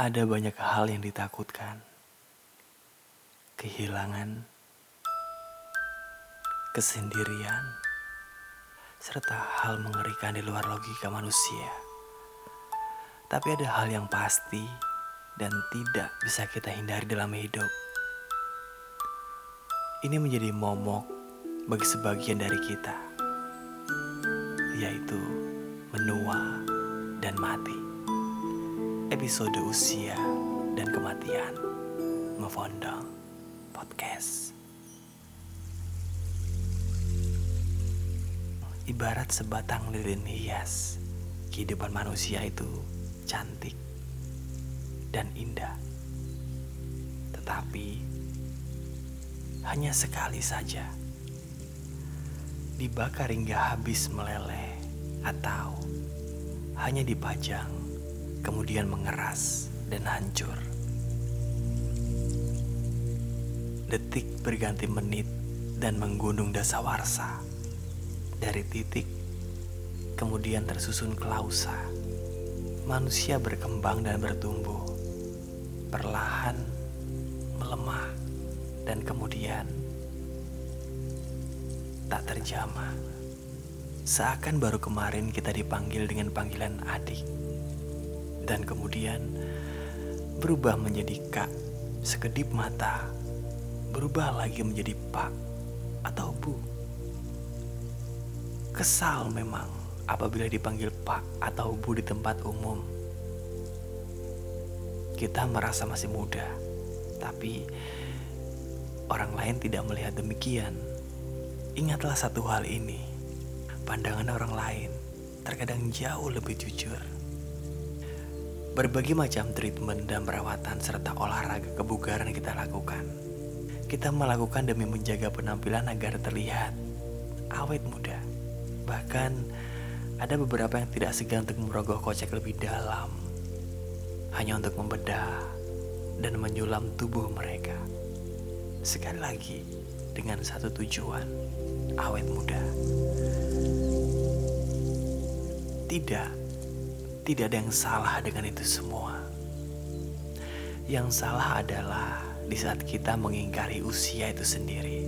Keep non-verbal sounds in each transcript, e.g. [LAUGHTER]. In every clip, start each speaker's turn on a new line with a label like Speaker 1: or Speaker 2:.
Speaker 1: Ada banyak hal yang ditakutkan. Kehilangan, kesendirian, serta hal mengerikan di luar logika manusia. Tapi ada hal yang pasti dan tidak bisa kita hindari dalam hidup. Ini menjadi momok bagi sebagian dari kita, yaitu menua dan mati. Episode usia dan kematian. Move Podcast. Ibarat sebatang lilin hias, kehidupan manusia itu cantik dan indah. Tetapi hanya sekali saja dibakar hingga habis meleleh atau hanya dipajang kemudian mengeras dan hancur. Detik berganti menit dan menggunung dasawarsa. Dari titik kemudian tersusun klausa. Manusia berkembang dan bertumbuh. Perlahan melemah dan kemudian tak terjamah. Seakan baru kemarin kita dipanggil dengan panggilan adik. Dan kemudian berubah menjadi kak sekedip mata. Berubah lagi menjadi pak atau bu. Kesal memang apabila dipanggil pak atau bu di tempat umum. Kita merasa masih muda, tapi orang lain tidak melihat demikian. Ingatlah satu hal ini pandangan orang lain terkadang jauh lebih jujur. Berbagai macam treatment dan perawatan serta olahraga kebugaran kita lakukan. Kita melakukan demi menjaga penampilan agar terlihat awet muda. Bahkan ada beberapa yang tidak segan untuk merogoh kocek lebih dalam hanya untuk membedah dan menyulam tubuh mereka. Sekali lagi dengan satu tujuan, awet muda. Tidak, tidak ada yang salah dengan itu semua. Yang salah adalah di saat kita mengingkari usia itu sendiri.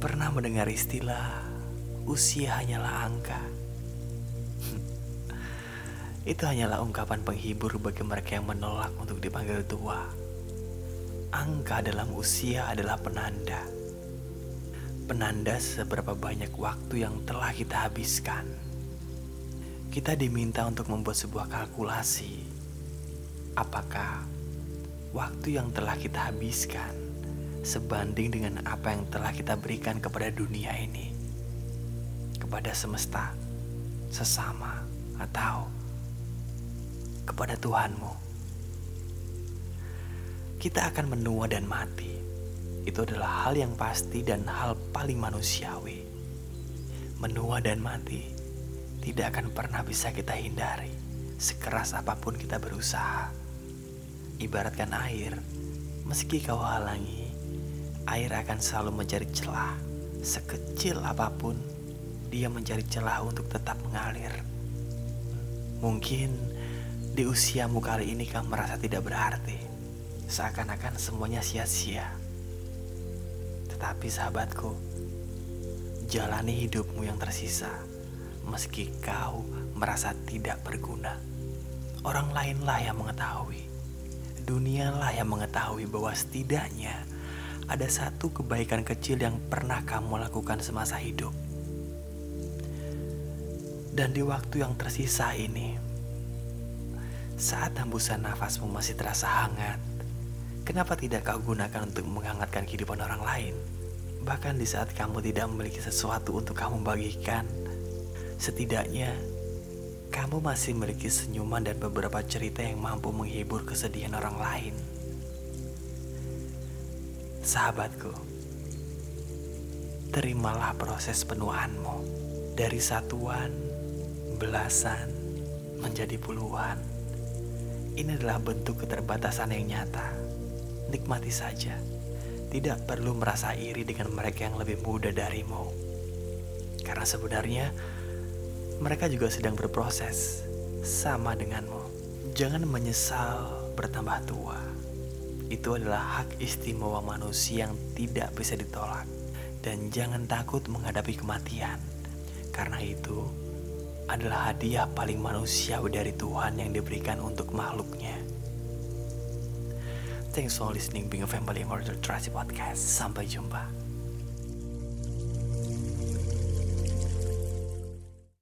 Speaker 1: Pernah mendengar istilah usia hanyalah angka? [LAUGHS] itu hanyalah ungkapan penghibur bagi mereka yang menolak untuk dipanggil tua. Angka dalam usia adalah penanda penanda seberapa banyak waktu yang telah kita habiskan. Kita diminta untuk membuat sebuah kalkulasi. Apakah waktu yang telah kita habiskan sebanding dengan apa yang telah kita berikan kepada dunia ini? Kepada semesta, sesama, atau kepada Tuhanmu? Kita akan menua dan mati itu adalah hal yang pasti dan hal paling manusiawi. Menua dan mati tidak akan pernah bisa kita hindari, sekeras apa pun kita berusaha. Ibaratkan air, meski kau halangi, air akan selalu mencari celah. Sekecil apa pun, dia mencari celah untuk tetap mengalir. Mungkin di usiamu kali ini kamu merasa tidak berarti, seakan-akan semuanya sia-sia. Tetapi sahabatku, jalani hidupmu yang tersisa meski kau merasa tidak berguna. Orang lainlah yang mengetahui. Dunialah yang mengetahui bahwa setidaknya ada satu kebaikan kecil yang pernah kamu lakukan semasa hidup. Dan di waktu yang tersisa ini, saat hembusan nafasmu masih terasa hangat, Kenapa tidak kau gunakan untuk menghangatkan kehidupan orang lain? Bahkan di saat kamu tidak memiliki sesuatu untuk kamu bagikan, setidaknya kamu masih memiliki senyuman dan beberapa cerita yang mampu menghibur kesedihan orang lain. Sahabatku, terimalah proses penuhanmu dari satuan, belasan, menjadi puluhan. Ini adalah bentuk keterbatasan yang nyata nikmati saja. Tidak perlu merasa iri dengan mereka yang lebih muda darimu. Karena sebenarnya mereka juga sedang berproses sama denganmu. Jangan menyesal bertambah tua. Itu adalah hak istimewa manusia yang tidak bisa ditolak. Dan jangan takut menghadapi kematian, karena itu adalah hadiah paling manusiawi dari Tuhan yang diberikan untuk makhluknya. Thanks for listening Being a Family Murder Trust Podcast. Sampai jumpa.